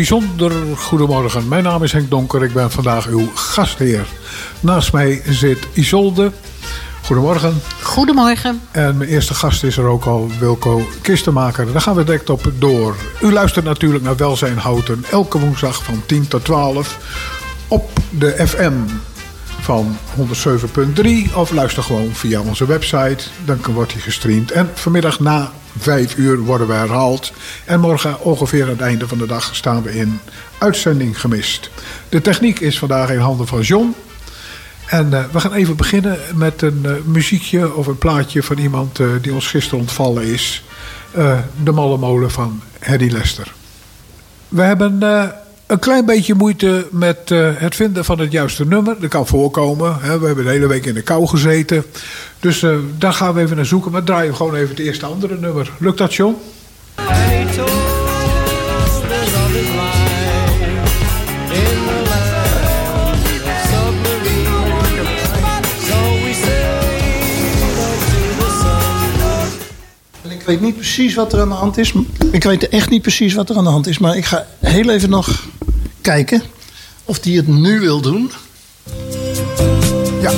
Bijzonder goedemorgen. Mijn naam is Henk Donker. Ik ben vandaag uw gastheer. Naast mij zit Isolde. Goedemorgen. Goedemorgen. En mijn eerste gast is er ook al, Wilco Kistenmaker. Daar gaan we direct op door. U luistert natuurlijk naar Welzijn Houten. Elke woensdag van 10 tot 12 op de FM van 107.3. Of luister gewoon via onze website. Dan wordt hij gestreamd. En vanmiddag na 5 uur worden we herhaald. En morgen ongeveer aan het einde van de dag staan we in uitzending gemist. De techniek is vandaag in handen van John. En uh, we gaan even beginnen met een uh, muziekje of een plaatje van iemand uh, die ons gisteren ontvallen is. de Malle Molen van Hedy Lester. We hebben een klein beetje moeite met het vinden van het juiste nummer. Dat kan voorkomen. Hè. We hebben de hele week in de kou gezeten. Dus daar gaan we even naar zoeken. Maar draaien gewoon even het eerste andere nummer. Lukt dat, John? Ik weet niet precies wat er aan de hand is. Ik weet echt niet precies wat er aan de hand is. Maar ik ga heel even nog kijken of die het nu wil doen. Ja.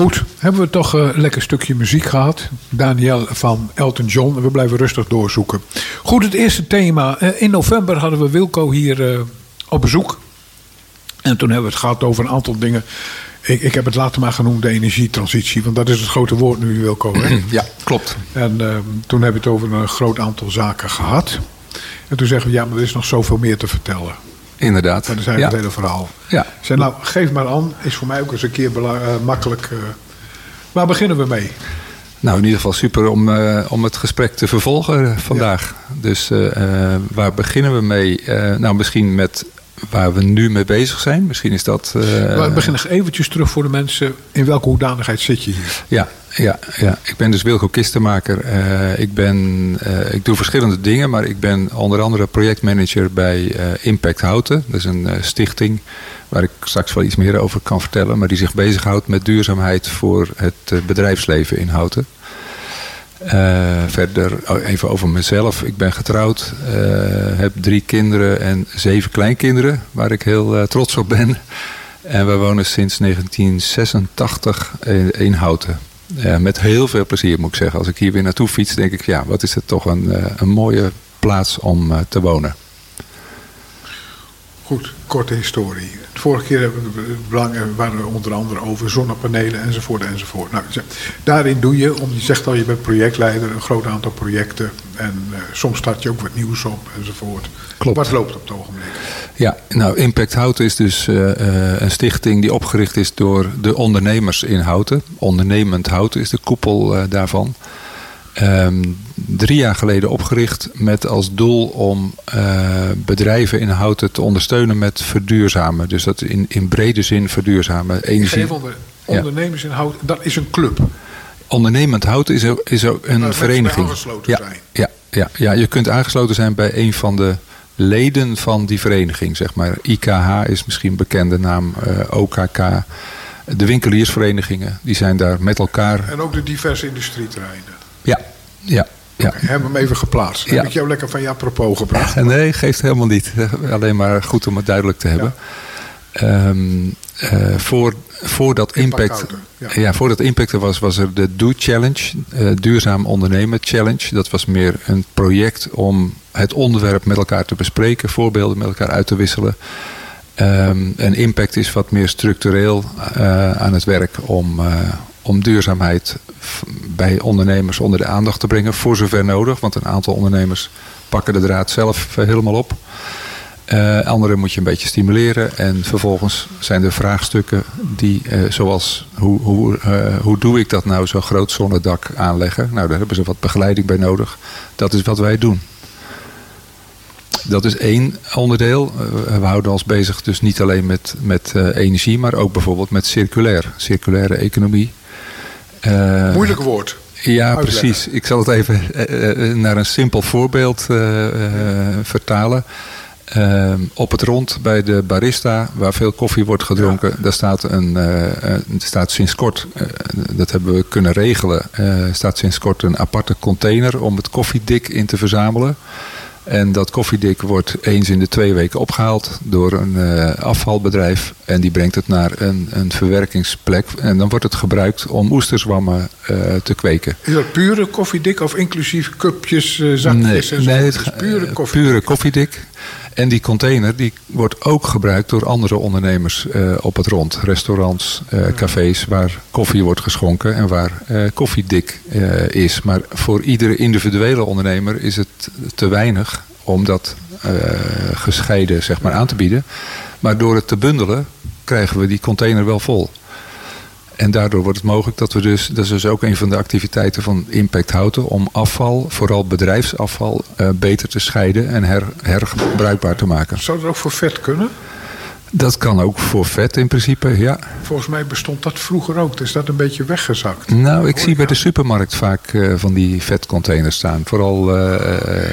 Goed, hebben we toch een lekker stukje muziek gehad. Daniel van Elton John. En we blijven rustig doorzoeken. Goed, het eerste thema. Eh, in november hadden we Wilco hier eh, op bezoek. En toen hebben we het gehad over een aantal dingen. Ik, ik heb het later maar genoemd de energietransitie. Want dat is het grote woord nu, Wilco. Hè? Ja, klopt. En uh, toen hebben we het over een groot aantal zaken gehad. En toen zeggen we, ja, maar er is nog zoveel meer te vertellen. Inderdaad. Maar dan zijn we het hele verhaal. Ja. Zeg nou, geef maar aan. Is voor mij ook eens een keer uh, makkelijk. Uh, waar beginnen we mee? Nou, in ieder geval super om, uh, om het gesprek te vervolgen vandaag. Ja. Dus waar beginnen we mee? nou, misschien met waar we nu mee bezig zijn. Misschien is dat... We beginnen eventjes terug voor de mensen. In welke hoedanigheid zit je hier? Ja, ja, ja. ik ben dus Wilco Kistenmaker. Uh, ik, ben, uh, ik doe verschillende dingen, maar ik ben onder andere projectmanager bij Impact Houten. Dat is een stichting waar ik straks wel iets meer over kan vertellen. Maar die zich bezighoudt met duurzaamheid voor het bedrijfsleven in Houten. Verder oh, even over mezelf. Ik ben getrouwd, heb drie kinderen en zeven kleinkinderen, waar ik heel trots op ben. En we wonen sinds 1986 in, in Houten. Met heel veel plezier moet ik zeggen. Als ik hier weer naartoe fiets, denk ik, ja, wat is het toch een, een mooie plaats om te wonen. Goed, korte historie. De vorige keer hebben we belang, waren we onder andere over zonnepanelen enzovoort enzovoort. Nou, daarin doe je, om, je zegt al je bent projectleider, een groot aantal projecten. En soms start je ook wat nieuws op enzovoort. Klopt. Wat loopt op het ogenblik? Ja, nou Impact Houten is dus uh, uh, een stichting die opgericht is door de ondernemers in Houten. Ondernemend Houten is de koepel daarvan. Um, drie jaar geleden opgericht met als doel om uh, bedrijven in Houten te ondersteunen met verduurzamen. Dus dat in, in brede zin verduurzamen. Energie. Onder, ondernemers in Houten, dat is een club. Ondernemend Houten is ook, is ook een vereniging. aangesloten ja, zijn. Ja, ja, ja, je kunt aangesloten zijn bij een van de leden van die vereniging. Zeg maar. IKH is misschien een bekende naam, uh, OKK. De winkeliersverenigingen, die zijn daar met elkaar. En ook de diverse industrieterreinen. Ja, ja. Ja. Okay, hebben hem even geplaatst. Ja. Heb ik jou lekker van je apropos gebracht? Nee, geeft helemaal niet. Alleen maar goed om het duidelijk te hebben. Ja. Um, uh, voor, voordat Impact, ja. ja. voordat Impact er was, was er de Do Challenge, uh, Duurzaam Ondernemen Challenge. Dat was meer een project om het onderwerp met elkaar te bespreken, voorbeelden met elkaar uit te wisselen. Um, en Impact is wat meer structureel uh, aan het werk om, om duurzaamheid bij ondernemers onder de aandacht te brengen, voor zover nodig. Want een aantal ondernemers pakken de draad zelf helemaal op. Uh, anderen moet je een beetje stimuleren. En vervolgens zijn er vraagstukken die, uh, zoals hoe, hoe, uh, hoe doe ik dat nou zo groot zonnedak aanleggen? Nou, daar hebben ze wat begeleiding bij nodig. Dat is wat wij doen. Dat is één onderdeel. We houden ons bezig dus niet alleen met, met energie, maar ook bijvoorbeeld met circulair. Circulaire economie. Moeilijk woord. Ja, Uitleggen. precies. Ik zal het even naar een simpel voorbeeld uh, vertalen. op het rond bij de barista, waar veel koffie wordt gedronken, ja. daar staat, een, staat sinds kort, dat hebben we kunnen regelen, staat sinds kort een aparte container om het koffiedik in te verzamelen. En dat koffiedik wordt eens in de twee weken opgehaald door een uh, afvalbedrijf. En die brengt het naar een, een verwerkingsplek. En dan wordt het gebruikt om oesterzwammen uh, te kweken. Is dat pure koffiedik of inclusief cupjes, uh, zakjes? Nee, nee het is pure koffiedik. Pure koffiedik. En die container die wordt ook gebruikt door andere ondernemers uh, op het rond. Restaurants, uh, cafés waar koffie wordt geschonken en waar uh, koffiedik is. Maar voor iedere individuele ondernemer is het te weinig om dat gescheiden zeg maar, aan te bieden. Maar door het te bundelen krijgen we die container wel vol. En daardoor wordt het mogelijk dat we dus, dat is dus ook een van de activiteiten van Impact Houten, om afval, vooral bedrijfsafval, uh, beter te scheiden en her, herbruikbaar te maken. Zou dat ook voor vet kunnen? Dat kan ook voor vet in principe, ja. Volgens mij bestond dat vroeger ook. Is dat een beetje weggezakt? Nou, ik zie bij de supermarkt vaak uh, van die vetcontainers staan. Vooral uh,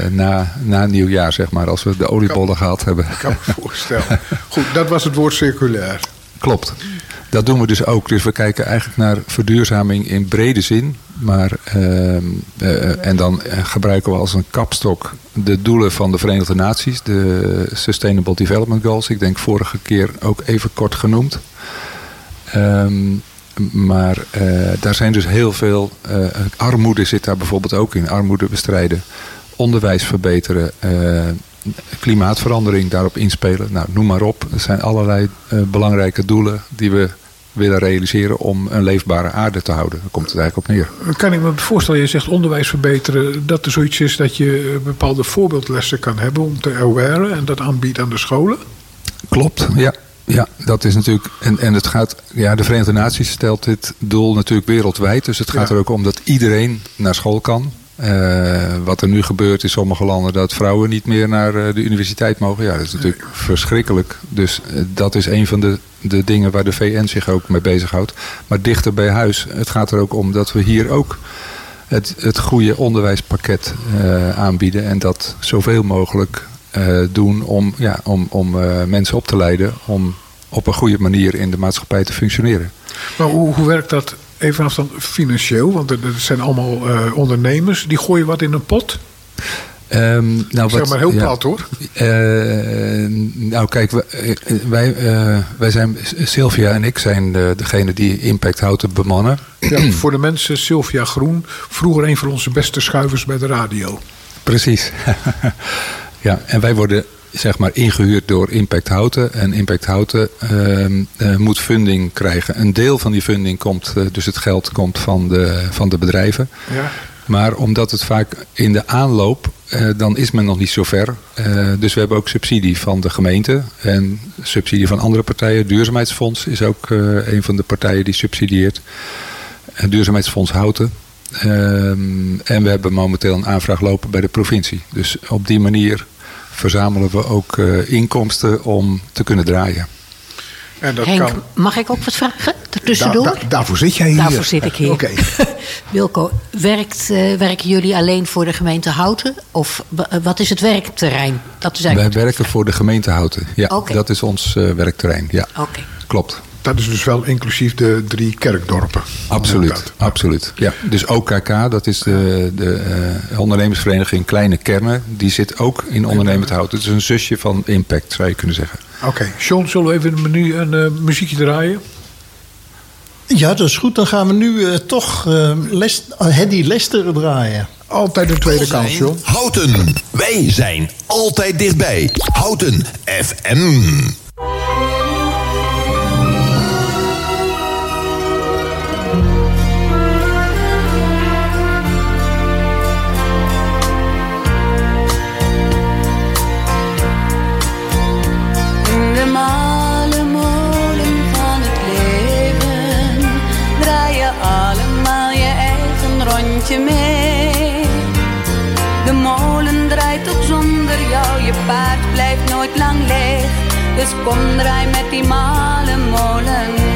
na, na nieuwjaar, zeg maar, als we de oliebollen gehad hebben. Ik kan me voorstellen. Goed, dat was het woord circulair. Klopt. Dat doen we dus ook. Dus we kijken eigenlijk naar verduurzaming in brede zin. Maar, uh, uh, en dan gebruiken we als een kapstok de doelen van de Verenigde Naties. De Sustainable Development Goals. Ik denk vorige keer ook even kort genoemd. Um, maar daar zijn dus heel veel. armoede zit daar bijvoorbeeld ook in. Armoede bestrijden, onderwijs verbeteren, klimaatverandering daarop inspelen. Nou, noem maar op. Er zijn allerlei belangrijke doelen die we willen realiseren om een leefbare aarde te houden. Daar komt het eigenlijk op neer. Kan ik me voorstellen, je zegt onderwijs verbeteren, dat er zoiets is dat je bepaalde voorbeeldlessen kan hebben om te awaren en dat aanbiedt aan de scholen? Klopt, ja. Ja, dat is natuurlijk. En, en het gaat. Ja, de Verenigde Naties stelt dit doel natuurlijk wereldwijd. Dus het gaat er ook om dat iedereen naar school kan. Uh, wat er nu gebeurt in sommige landen, dat vrouwen niet meer naar uh, de universiteit mogen. Ja, dat is natuurlijk verschrikkelijk. Dus uh, dat is een van de, de dingen waar de VN zich ook mee bezighoudt. Maar dichter bij huis, het gaat er ook om dat we hier ook het, het goede onderwijspakket aanbieden. En dat zoveel mogelijk doen om, ja, om, om mensen op te leiden om op een goede manier in de maatschappij te functioneren. Maar hoe, hoe werkt dat even afstand financieel? Want er zijn allemaal uh, ondernemers die gooien wat in een pot. Um, nou, zeg wat, maar heel ja, plat hoor. Uh, nou kijk, wij, uh, wij zijn, Sylvia en ik zijn de, degene die Impact Houten bemannen. Ja, voor de mensen, Sylvia Groen, vroeger een van onze beste schuivers bij de radio. Precies. ja, en wij worden zeg maar ingehuurd door Impact Houten. En Impact Houten uh, moet funding krijgen. Een deel van die funding komt, uh, dus het geld komt van de, van de bedrijven. Ja. Maar omdat het vaak in de aanloop, uh, dan is men nog niet zo ver. dus we hebben ook subsidie van de gemeente en subsidie van andere partijen. Duurzaamheidsfonds is ook een van de partijen die subsidieert. Duurzaamheidsfonds Houten. Ehm, en we hebben momenteel een aanvraag lopen bij de provincie. Dus op die manier verzamelen we ook uh, inkomsten om te kunnen draaien. En dat Henk, kan... mag ik ook wat vragen? Tussendoor? Da, da, daarvoor zit jij hier. Daarvoor zit ik hier. Oké. Wilco, werkt, uh, werken jullie alleen voor de gemeente Houten? Of wat is het werkterrein? Dat is Wij werken voor de gemeente Houten. Ja, okay. dat is ons uh, werkterrein. Ja, Oké. klopt dat is dus wel inclusief de drie kerkdorpen. Absoluut, absoluut. Ja. Dus OKK, dat is de, de uh, ondernemersvereniging Kleine Kernen. Die zit ook in ondernemend hout. Het is een zusje van Impact, zou je kunnen zeggen. Oké, okay. John, zullen we even menu een uh, muziekje draaien? Ja, dat is goed. Dan gaan we nu uh, toch uh, Les Hedy Lester draaien. Altijd een tweede kans, John. Houten, wij zijn altijd dichtbij. Houten FM. Nooit lang leeg. Dus kom draai met die male molen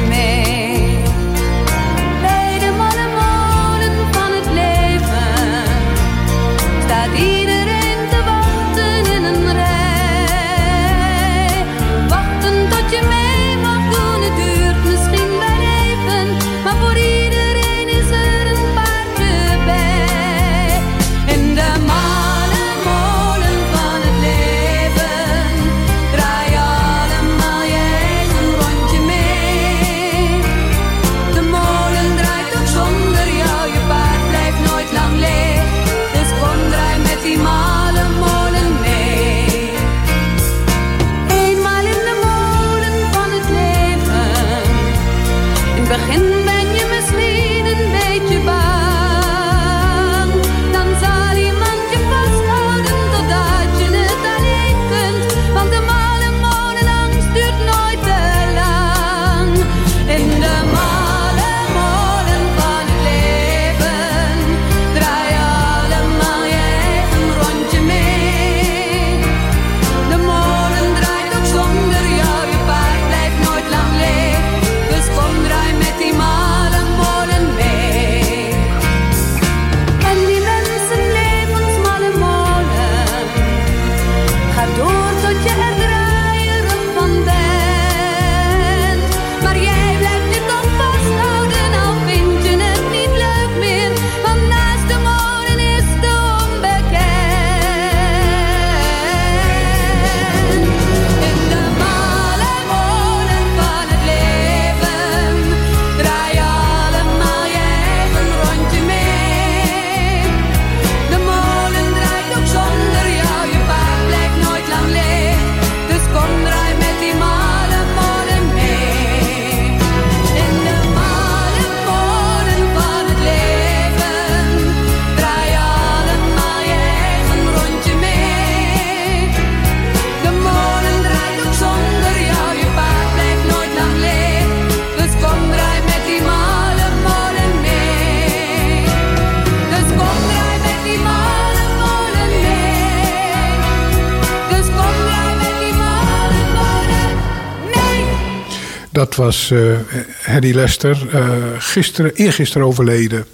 dat was uh, Hedy Lester, uh, gisteren, eergisteren overleden.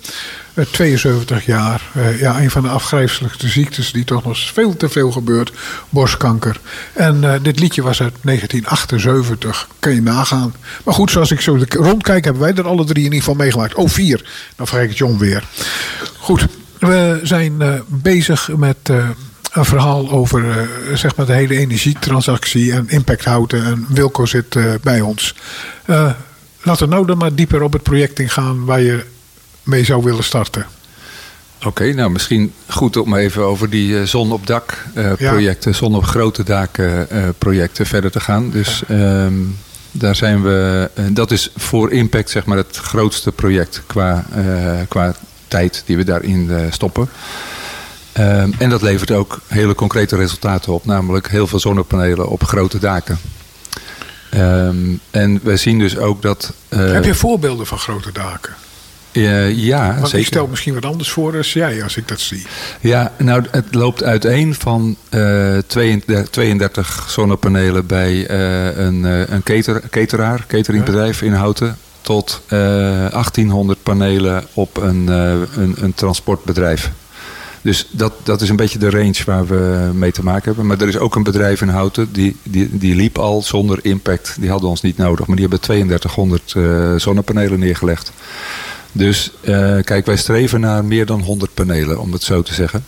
72 jaar. ja, een van de afgrijzelijkste ziektes die toch nog veel te veel gebeurt. Borstkanker. En dit liedje was uit 1978. Kan je nagaan. Maar goed, zoals ik zo rondkijk, hebben wij er alle drie in ieder geval meegemaakt. Oh, vier. Dan vraag ik John weer. Goed, we zijn bezig met een verhaal over uh, zeg maar de hele energietransactie en impact houden. En Wilco zit uh, bij ons. Uh, laten we nou dan maar dieper op het project ingaan waar je mee zou willen starten. Oké, nou misschien goed om even over die zon op dak projecten, zon op grote daken projecten verder te gaan. Dus ja. um, daar zijn we, dat is voor Impact zeg maar het grootste project qua, qua tijd die we daarin stoppen. Um, en dat levert ook hele concrete resultaten op, namelijk heel veel zonnepanelen op grote daken. Um, en we zien dus ook dat. Uh, Heb je voorbeelden van grote daken? Uh, ja, Want zeker. ik stel misschien wat anders voor als jij, als ik dat zie. Ja, nou, het loopt uiteen van uh, 32, 32, zonnepanelen bij een, een cater, cateraar, cateringbedrijf in Houten. Tot 1800 panelen op een, een, een transportbedrijf. Dus dat, dat is een beetje de range waar we mee te maken hebben. Maar er is ook een bedrijf in Houten, die, die, die liep al zonder impact. Die hadden ons niet nodig, maar die hebben 3200 uh, zonnepanelen neergelegd. Dus uh, kijk, wij streven naar meer dan 100 panelen, om het zo te zeggen.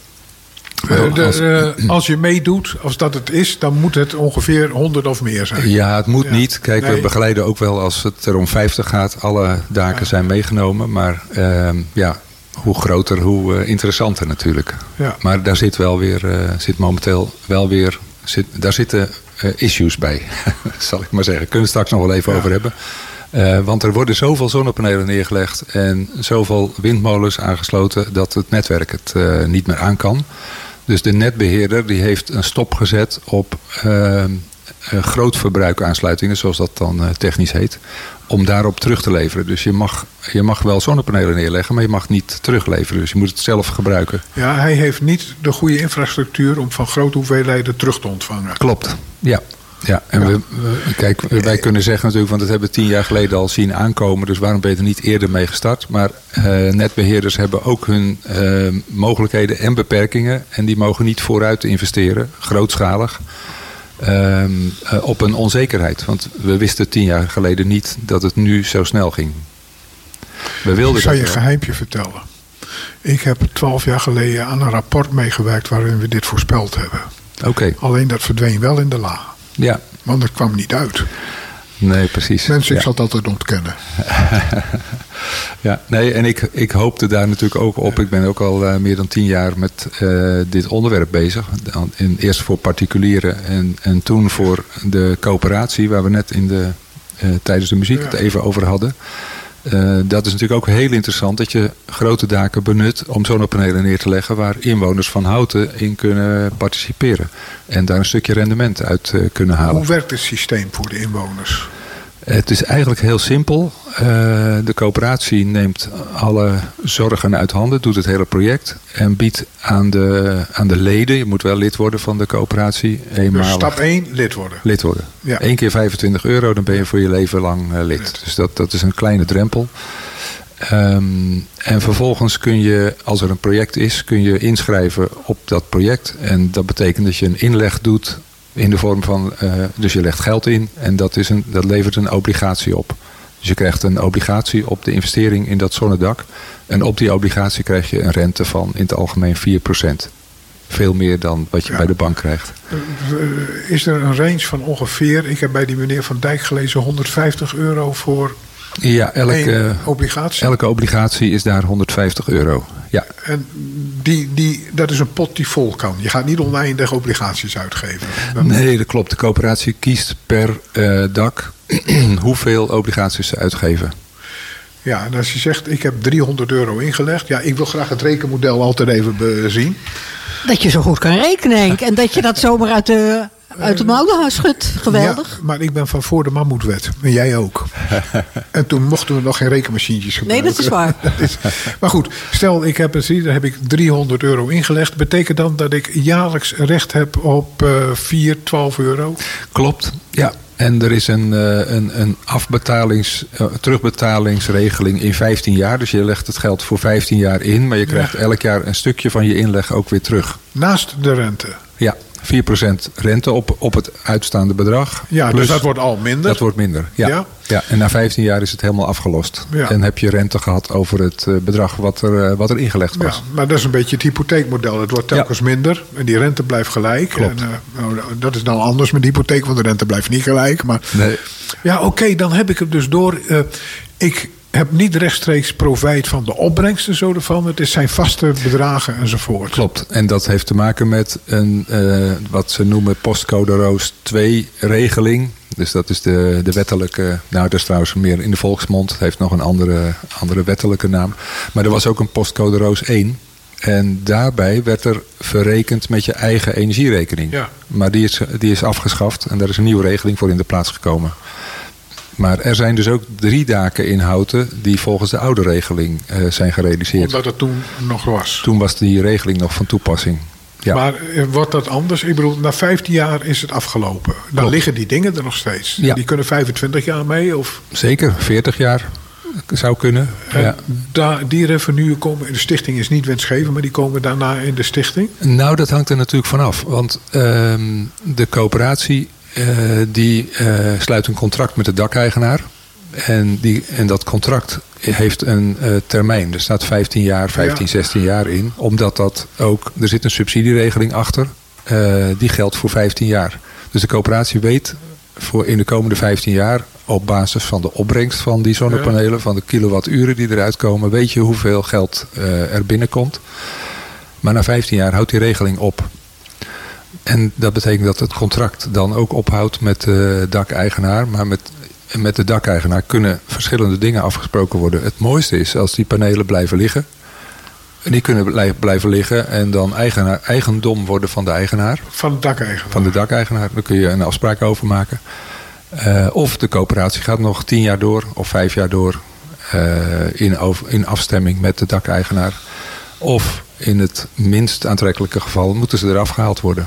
Uh, de, als, uh, als, je meedoet, als dat het is, dan moet het ongeveer 100 of meer zijn. Ja, het moet ja. niet. Kijk, nee. we begeleiden ook wel als het er om 50 gaat. Alle daken ja. zijn meegenomen. Maar uh, ja, hoe groter, hoe uh, interessanter natuurlijk. Ja. Maar daar zit wel weer, uh, zit momenteel wel weer, zit, daar zitten uh, issues bij, zal ik maar zeggen. Kunnen we straks nog wel even ja. over hebben. want er worden zoveel zonnepanelen neergelegd en zoveel windmolens aangesloten dat het netwerk het niet meer aan kan. Dus de netbeheerder die heeft een stop gezet op grootverbruikaansluitingen, zoals dat dan technisch heet om daarop terug te leveren. Dus je mag, je mag wel zonnepanelen neerleggen, maar je mag niet terugleveren. Dus je moet het zelf gebruiken. Ja, hij heeft niet de goede infrastructuur om van grote hoeveelheden terug te ontvangen. Klopt, ja. Ja, en ja. We, we, kijk, wij kunnen zeggen natuurlijk, want dat hebben we tien jaar geleden al zien aankomen. Dus waarom ben je er niet eerder mee gestart? Maar uh, netbeheerders hebben ook hun uh, mogelijkheden en beperkingen. En die mogen niet vooruit investeren, grootschalig. Um, uh, op een onzekerheid. Want we wisten tien jaar geleden niet dat het nu zo snel ging. We wilden ik zal je een geheimje vertellen. Ik heb twaalf jaar geleden aan een rapport meegewerkt waarin we dit voorspeld hebben. Oké. Okay. Alleen dat verdween wel in de la. Ja. Want het kwam niet uit. Nee, precies. Mensen, ik ja. zal het altijd ontkennen. ja, nee, en ik, ik hoopte daar natuurlijk ook op. Ik ben ook al uh, meer dan tien jaar met uh, dit onderwerp bezig. In, eerst voor particulieren en, en toen voor de coöperatie, waar we net in de, uh, tijdens de muziek ja. het even over hadden. Dat is natuurlijk ook heel interessant dat je grote daken benut om zonnepanelen neer te leggen waar inwoners van Houten in kunnen participeren. En daar een stukje rendement uit kunnen halen. Hoe werkt het systeem voor de inwoners? Het is eigenlijk heel simpel. Uh, de coöperatie neemt alle zorgen uit handen, doet het hele project en biedt aan de, aan de leden, je moet wel lid worden van de coöperatie, eenmalig. Dus stap 1, lid worden. Lid worden. Ja. Eén keer 25 euro, dan ben je voor je leven lang uh, lid. Dus dat, dat is een kleine drempel. Um, en vervolgens kun je, als er een project is, kun je inschrijven op dat project. En dat betekent dat je een inleg doet in de vorm van, uh, dus je legt geld in en dat, is een, dat levert een obligatie op. Dus je krijgt een obligatie op de investering in dat zonnedak. En op die obligatie krijg je een rente van in het algemeen 4%. Veel meer dan wat je ja. bij de bank krijgt. Is er een range van ongeveer, ik heb bij die meneer Van Dijk gelezen, 150 euro voor ja, elke obligatie? Elke obligatie is daar 150 euro. Ja. En die, die, dat is een pot die vol kan. Je gaat niet oneindig obligaties uitgeven. Dan... Nee, dat klopt. De coöperatie kiest per uh, dak hoeveel obligaties ze uitgeven. Ja, en als je zegt ik heb 300 euro ingelegd. Ja, ik wil graag het rekenmodel altijd even zien. Dat je zo goed kan rekenen, Henk. En dat je dat zomaar uit de uit de mouwen schudt. Geweldig. Ja, maar ik ben van voor de mammoetwet. En jij ook. en toen mochten we nog geen rekenmachientjes gebruiken. Nee, dat is waar. dat is, maar goed, stel ik heb, het, daar heb ik 300 euro ingelegd. Betekent dan dat ik jaarlijks recht heb op uh, 4, 12 euro? Klopt, ja. En er is een, eh, een, een afbetalings, uh, terugbetalingsregeling in 15 jaar. Dus je legt het geld voor 15 jaar in, maar je krijgt elk jaar een stukje van je inleg ook weer terug. Naast de rente? Ja, 4% rente op, op het uitstaande bedrag. Ja, dus dat wordt al minder? Dat wordt minder, ja. ja. en na 15 jaar is het helemaal afgelost. En heb je rente gehad over het eh, bedrag wat er, eh, wat er ingelegd was. Ja, maar dat is een beetje het hypotheekmodel. Het wordt telkens minder en die rente blijft gelijk. Klopt. En, uh, nou, dat is dan anders met de hypotheek, want de rente blijft niet gelijk. Maar nee. ja, oké, dan heb ik het dus door. ik heb niet rechtstreeks profijt van de opbrengsten zo ervan. Het zijn vaste bedragen enzovoort. Klopt. En dat heeft te maken met een, uh, wat ze noemen postcode roos 2 regeling. Dus dat is de, de wettelijke, nou dat is trouwens meer in de volksmond. Het heeft nog een andere, andere wettelijke naam. Maar er was ook een postcode roos 1. En daarbij werd er verrekend met je eigen energierekening. Ja. Maar die is, die is afgeschaft en daar is een nieuwe regeling voor in de plaats gekomen. Maar er zijn dus ook drie daken in Houten die volgens de oude regeling uh, zijn gerealiseerd. Omdat het toen nog was? Toen was die regeling nog van toepassing. Ja. Maar eh, wordt dat anders? Ik bedoel, na 15 jaar is het afgelopen. Dan Klopt. liggen die dingen er nog steeds. Ja. Die kunnen 25 jaar mee? Of? Zeker, 40 jaar zou kunnen. En ja. daar, die revenuen komen in de stichting is niet wensgeven, maar die komen daarna in de stichting? Nou, dat hangt er natuurlijk vanaf. Want uh, de coöperatie die uh, sluit een contract met de dakeigenaar. En, die, en dat contract heeft een uh, termijn. Er staat 15 jaar, 15, ja. 16 jaar in. Omdat dat ook, er zit een subsidieregeling achter. die geldt voor 15 jaar. Dus de coöperatie weet voor in de komende 15 jaar op basis van de opbrengst van die zonnepanelen, ja. van de kilowatturen die eruit komen, weet je hoeveel geld uh, er binnenkomt. Maar na 15 jaar houdt die regeling op. En dat betekent dat het contract dan ook ophoudt met de dakeigenaar. Maar met, met de dakeigenaar kunnen verschillende dingen afgesproken worden. Het mooiste is als die panelen blijven liggen. Die kunnen blijven liggen en dan eigenaar, eigendom worden van de eigenaar. Van de dakeigenaar. Van de dakeigenaar. Daar kun je een afspraak over maken. Uh, of de coöperatie gaat nog tien jaar door of vijf jaar door uh, in, over, in afstemming met de dakeigenaar. Of in het minst aantrekkelijke geval moeten ze eraf gehaald worden.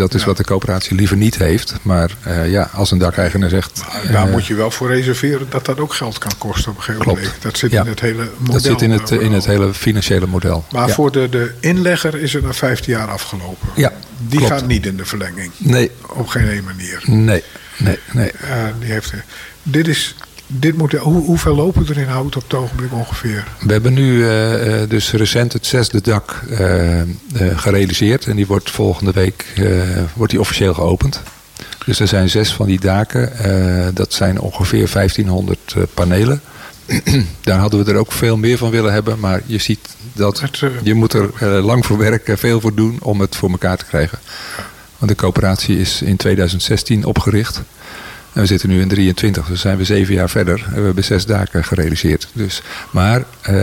Dat is ja. wat de coöperatie liever niet heeft. Maar uh, ja, als een dakeigenaar zegt... Daar moet je wel voor reserveren dat dat ook geld kan kosten op een gegeven moment. Dat zit ja. in het hele model. Dat zit in het, in het hele financiële model. Maar ja. voor de, de inlegger is het na 15 jaar afgelopen. Ja, Die klopt. gaat niet in de verlenging. Nee. Op geen ene manier. Nee, nee, nee. Uh, die heeft, dit is... Dit moet, hoe, hoeveel lopen er in hout op het ogenblik ongeveer? We hebben nu uh, dus recent het zesde dak uh, gerealiseerd. En die wordt volgende week wordt die officieel geopend. Dus er zijn zes van die daken. dat zijn ongeveer 1500 panelen. Daar hadden we er ook veel meer van willen hebben. Maar je ziet dat je moet er lang voor werken, veel voor doen om het voor elkaar te krijgen. Want de coöperatie is in 2016 opgericht. En we zitten nu in 23, dus zijn we zeven jaar verder. We hebben zes daken gerealiseerd. Dus. Maar eh,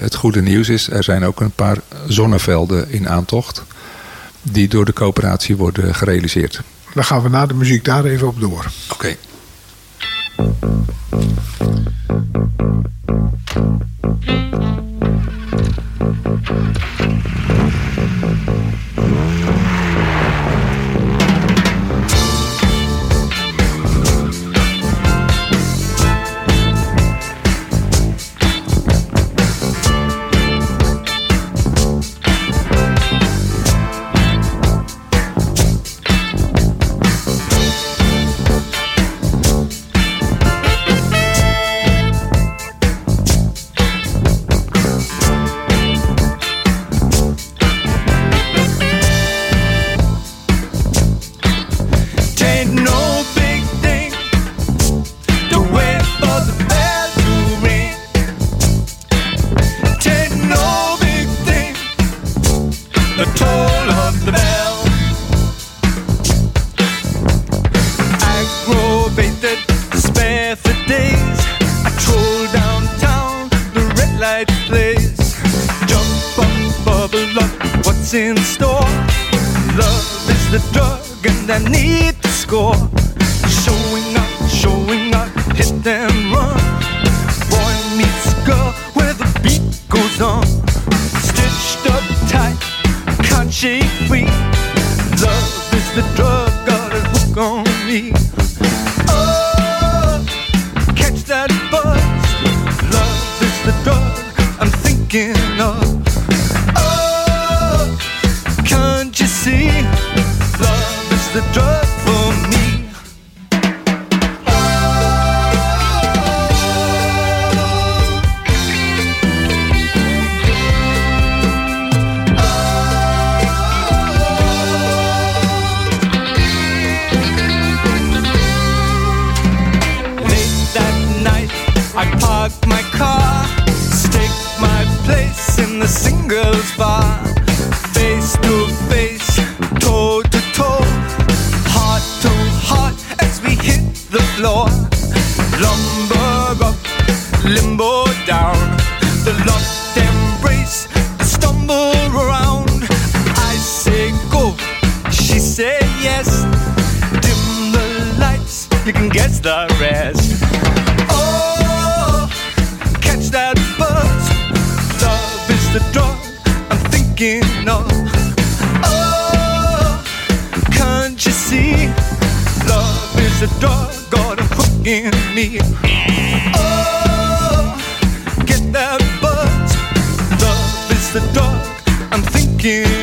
het goede nieuws is, er zijn ook een paar zonnevelden in aantocht. Die door de coöperatie worden gerealiseerd. Dan gaan we na de muziek daar even op door. Oké. singles bar. Face to A hook in me. Oh, get that buzz. Love is the drug I'm thinking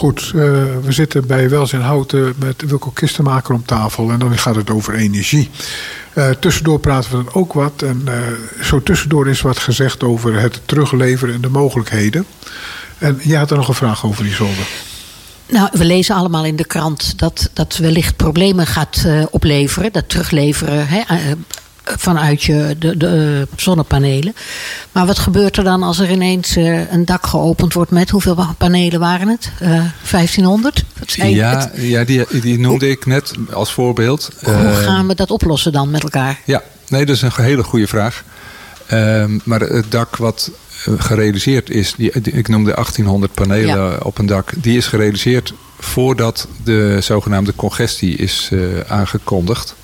Goed, eh, we zitten bij Welzijn Houten met Wilco Kistenmaker om tafel. En dan gaat het over energie. Eh, tussendoor praten we dan ook wat. En eh, zo tussendoor is wat gezegd over het terugleveren en de mogelijkheden. En jij had er nog een vraag over, Isolde. Nou, we lezen allemaal in de krant dat dat wellicht problemen gaat opleveren. Dat terugleveren hè, vanuit je de, de eh, zonnepanelen. Maar wat gebeurt er dan als er ineens eh, een dak geopend wordt met hoeveel panelen waren het? Eh 1500? Wat zei je? Ja, ja die, die noemde ik net als voorbeeld. Hoe Eh, gaan we dat oplossen dan met elkaar? Ja, nee, dat is een hele goede vraag. Ehm, maar het dak wat eh, gerealiseerd is, die, die- ik noemde 1800 panelen Ja. op een dak, die is gerealiseerd voordat de zogenaamde congestie is eh, aangekondigd.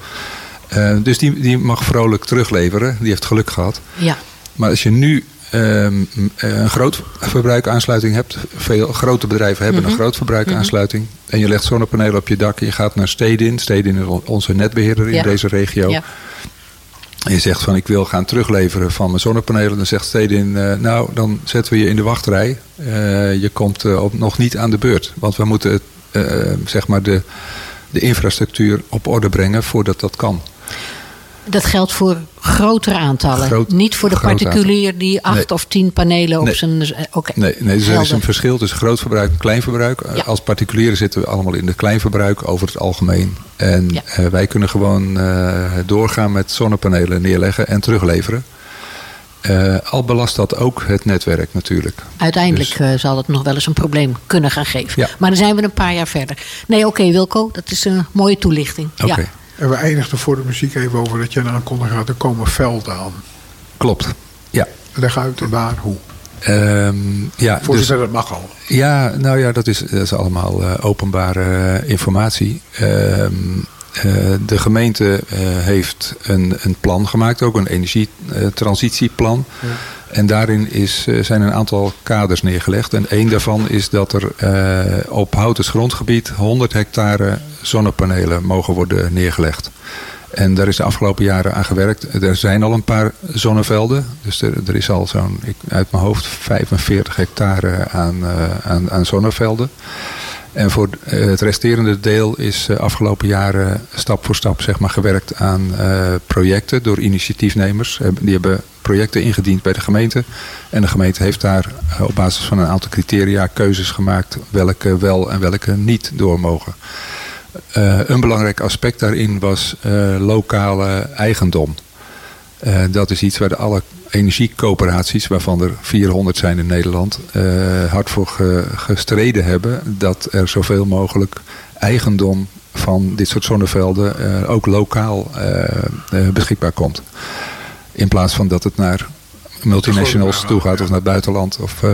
Eh, dus die, die mag vrolijk terugleveren, die heeft geluk gehad. Ja, Maar als je nu ehm, een groot verbruikaansluiting hebt, veel grote bedrijven hebben Mhm. een groot verbruikaansluiting, en je legt zonnepanelen op je dak en je gaat naar Stedin, Stedin is onze netbeheerder in Ja. deze regio. ja. En je zegt van ik wil gaan terugleveren van mijn zonnepanelen. Dan zegt Stedin, eh, nou dan zetten we je in de wachtrij. Eh, je komt eh, op, nog niet aan de beurt. Want we moeten eh, zeg maar de, de infrastructuur op orde brengen voordat dat kan. Dat geldt voor grotere aantallen. Groot- Niet voor de particulier die acht Nee. of tien panelen op zijn. eh, Oké. Nee, nee dus er is een verschil tussen groot verbruik en klein verbruik. Eh, Ja. Als particulieren zitten we allemaal in het kleinverbruik over het algemeen. En Ja. eh, wij kunnen gewoon doorgaan met zonnepanelen neerleggen en terugleveren. Al belast dat ook het netwerk natuurlijk. Uiteindelijk Dus- zal het nog wel eens een probleem kunnen gaan geven. Ja. Maar dan zijn we een paar jaar verder. Nee, oké, Wilco, dat is een mooie toelichting. Oké, Ja. En we eindigden voor de muziek even over dat je een aankondiging gaat. Er komen velden aan. klopt. Ja. Leg uit waar, hoe. Ehm, ja, Voor dus, dat mag al. ja, nou ja, dat is, dat is allemaal eh, openbare eh, informatie. Ehm, eh, de gemeente heeft een, een plan gemaakt, ook een energietransitieplan. En daarin is, eh, zijn een aantal kaders neergelegd. En één daarvan is dat er eh, op Houtens grondgebied 100 hectare zonnepanelen mogen worden neergelegd. En daar is de afgelopen jaren aan gewerkt. Er zijn al een paar zonnevelden. Dus er, er is al zo'n, uit mijn hoofd, 45 hectare aan, eh, aan, aan zonnevelden. En voor eh, het resterende deel is eh, afgelopen jaren stap voor stap zeg maar, gewerkt aan eh, projecten door initiatiefnemers. Die hebben projecten ingediend bij de gemeente. En de gemeente heeft daar op basis van een aantal criteria keuzes gemaakt welke wel en welke niet door mogen. Een belangrijk aspect daarin was lokale eigendom. Eh, dat is iets waar de alle energiecoöperaties, waarvan er 400 zijn in Nederland, eh, hard voor ge- gestreden hebben. Dat er zoveel mogelijk eigendom van dit soort zonnevelden eh, ook lokaal beschikbaar komt. In plaats van dat het naar multinationals toe gaat of naar het buitenland of eh,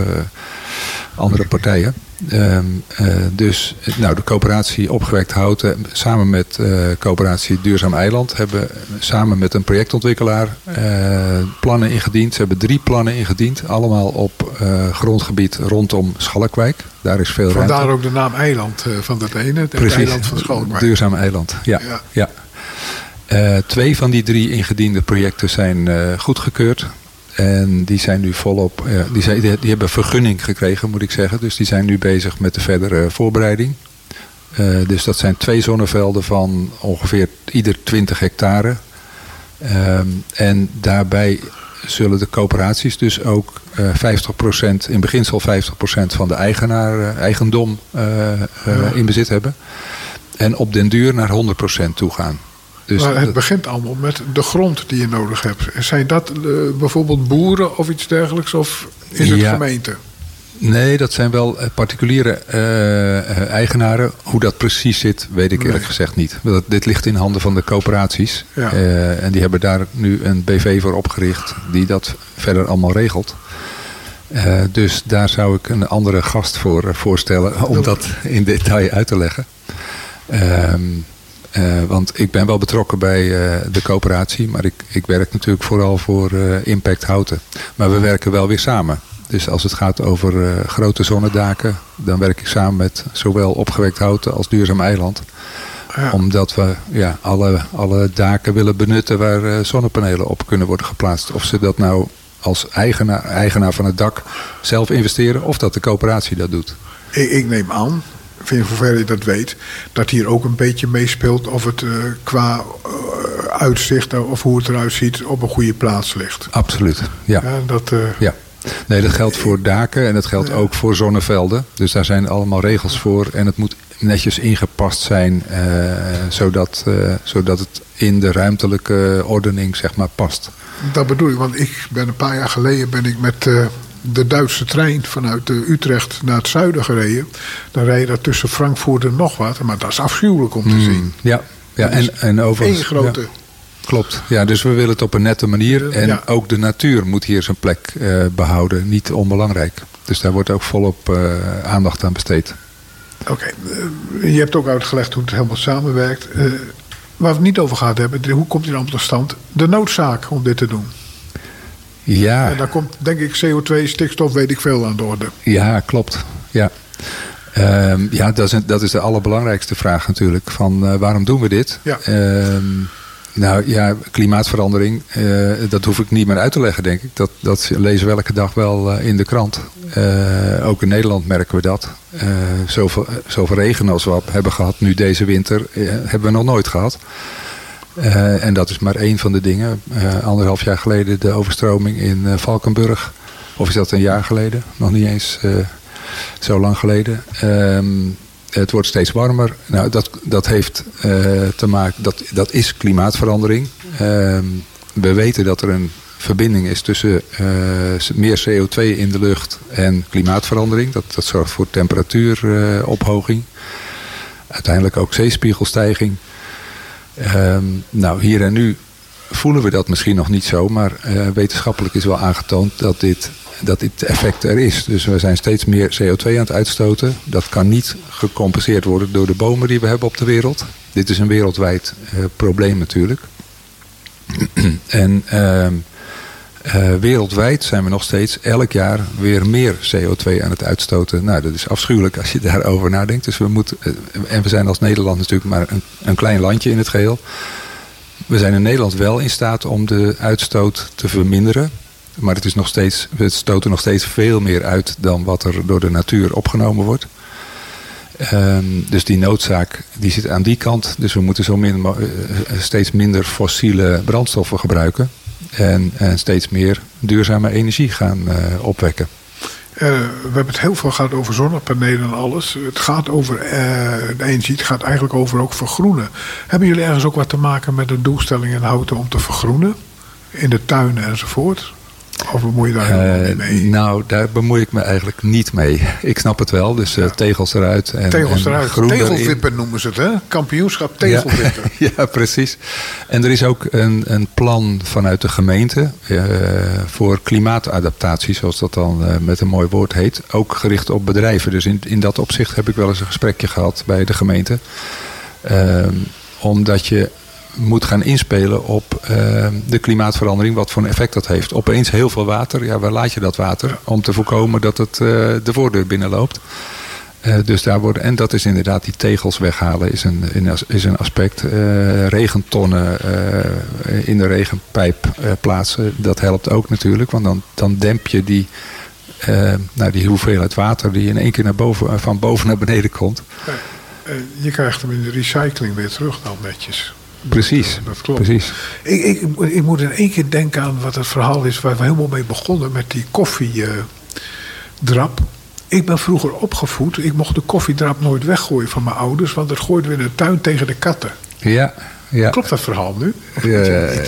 andere partijen. Ehm, eh, dus nou, de coöperatie Opgewekt Houten samen met eh coöperatie Duurzaam Eiland hebben samen met een projectontwikkelaar eh, plannen ingediend. Ze hebben drie plannen ingediend, allemaal op eh, grondgebied rondom Schalkwijk. Daar is veel ruimte. Vandaar ook de naam eiland eh, van dat ene. Het Precies, eiland van Schalkwijk. duurzaam eiland. Ja, Ja. ja. twee van die drie ingediende projecten zijn goedgekeurd. En die zijn nu volop, die, zijn, die, hebben vergunning gekregen moet ik zeggen. Dus die zijn nu bezig met de verdere voorbereiding. dus dat zijn twee zonnevelden van ongeveer ieder 20 hectare. Ehm, en daarbij zullen de coöperaties dus ook uh, eh, 50%, in beginsel 50% van de eigenaar, eigendom in bezit hebben. En op den duur naar 100% toe gaan. Dus maar het begint allemaal met de grond die je nodig hebt. Zijn dat bijvoorbeeld boeren of iets dergelijks? Of is het gemeente? Nee, dat zijn wel eh, particuliere eh, eh, eigenaren. Hoe dat precies zit, weet ik eerlijk gezegd niet. Dat, dit ligt in handen van de coöperaties. en die hebben daar nu een BV voor opgericht die dat verder allemaal regelt. dus daar zou ik een andere gast voor voorstellen om dat in detail uit te leggen. Ehm, want ik ben wel betrokken bij de coöperatie, maar ik, ik werk natuurlijk vooral voor Impact Houten. Maar we werken wel weer samen. Dus als het gaat over grote zonnedaken, dan werk ik samen met zowel opgewekt houten als duurzaam eiland. Ja. Omdat we ja, alle, alle daken willen benutten waar zonnepanelen op kunnen worden geplaatst. Of ze dat nou als eigenaar, eigenaar van het dak zelf investeren of dat de coöperatie dat doet. Ik, ik neem aan, in hoeverre je dat weet, dat hier ook een beetje meespeelt of het uh, qua uitzicht of hoe het eruit ziet op een goede plaats ligt. Absoluut, ja. ja dat, ja. Nee, dat geldt voor daken en dat geldt ook voor zonnevelden. Dus daar zijn allemaal regels voor. En het moet netjes ingepast zijn, eh, zodat, eh, zodat het in de ruimtelijke ordening zeg maar, past. Dat bedoel ik, want ik ben een paar jaar geleden ben ik met de Duitse trein vanuit Utrecht naar het zuiden gereden. Dan rij je daar tussen Frankfurt en nog wat, maar dat is afschuwelijk om te hmm, zien. Ja, ja en, en overigens... Eén grote... Klopt, ja, dus we willen het op een nette manier. En ook de natuur moet hier zijn plek uh, behouden, niet onbelangrijk. Dus daar wordt ook volop uh, aandacht aan besteed. Oké, uh, je hebt ook uitgelegd hoe het helemaal samenwerkt. waar we het niet over gehad hebben, hoe komt die dan tot stand? De noodzaak om dit te doen. Ja. En daar komt denk ik CO2, stikstof, weet ik veel aan de orde. Ja, klopt. Ja. Um, ja, dat is, dat is de allerbelangrijkste vraag natuurlijk. Van waarom doen we dit? Ja. Um, nou ja, klimaatverandering, uh, dat hoef ik niet meer uit te leggen, denk ik. Dat, dat lezen we elke dag wel uh, in de krant. Uh, ook in Nederland merken we dat. zoveel, zoveel regen als we hebben gehad nu deze winter, hebben we nog nooit gehad. En dat is maar één van de dingen. anderhalf jaar geleden de overstroming in Valkenburg. Of is dat een jaar geleden? Nog niet eens zo lang geleden. Um, het wordt steeds warmer. Nou, dat, dat heeft uh, te maken, dat, dat is klimaatverandering. Uh, we weten dat er een verbinding is tussen uh, meer CO2 in de lucht en klimaatverandering. Dat, dat zorgt voor temperatuuropoging. Uiteindelijk ook zeespiegelstijging. Ehm, nou, hier en nu voelen we dat misschien nog niet zo, maar uh, wetenschappelijk is wel aangetoond dat dit dat dit effect er is. Dus we zijn steeds meer CO2 aan het uitstoten. Dat kan niet gecompenseerd worden door de bomen die we hebben op de wereld. Dit is een wereldwijd uh, probleem natuurlijk. en uh, wereldwijd zijn we nog steeds elk jaar weer meer CO2 aan het uitstoten. Nou, dat is afschuwelijk als je daarover nadenkt. Dus we moeten, eh, en we zijn als Nederland natuurlijk maar een, een klein landje in het geheel. We zijn in Nederland wel in staat om de uitstoot te verminderen. Maar het, is nog steeds, we stoten nog steeds veel meer uit dan wat er door de natuur opgenomen wordt. Um, dus die noodzaak die zit aan die kant. Dus we moeten zo min, uh, steeds minder fossiele brandstoffen gebruiken. En, en steeds meer duurzame energie gaan uh, opwekken. Uh, we hebben het heel veel gehad over zonnepanelen en alles. Het gaat over de energie, het gaat eigenlijk over ook vergroenen. Hebben jullie ergens ook wat te maken met de doelstelling in houten om te vergroenen? In de tuinen enzovoort? Of bemoei je daar helemaal niet mee? Nou, daar bemoei ik me eigenlijk niet mee. Ik snap het wel, dus uh, tegels eruit. En, tegels en eruit. Tegelvippen noemen ze het, hè? Kampioenschap tegelvippen. Ja, ja, precies. En er is ook een, een plan vanuit de gemeente uh, voor klimaatadaptatie, zoals dat dan uh, met een mooi woord heet. Ook gericht op bedrijven. Dus in, in dat opzicht heb ik wel eens een gesprekje gehad bij de gemeente. Ehm, omdat je moet gaan inspelen op uh, de klimaatverandering, wat voor een effect dat heeft. Opeens heel veel water, ja, waar laat je dat water? Om te voorkomen dat het uh, de voordeur binnenloopt. Eh, dus daar worden, en dat is inderdaad die tegels weghalen is een, is een aspect. Uh, regentonnen uh, in de regenpijp plaatsen, dat helpt ook natuurlijk. Want dan, dan demp je die, nou, die hoeveelheid water die in één keer naar boven, van boven naar beneden komt. je krijgt hem in de recycling weer terug dan netjes. Precies, dat, klopt. Precies. Ik, ik, ik, moet in één keer denken aan wat het verhaal is waar we helemaal mee begonnen met die koffiedrap ik ben vroeger opgevoed. Ik mocht de koffiedrap nooit weggooien van mijn ouders. Want dat gooiden we in de tuin tegen de katten. Ja, ja. Klopt dat verhaal nu?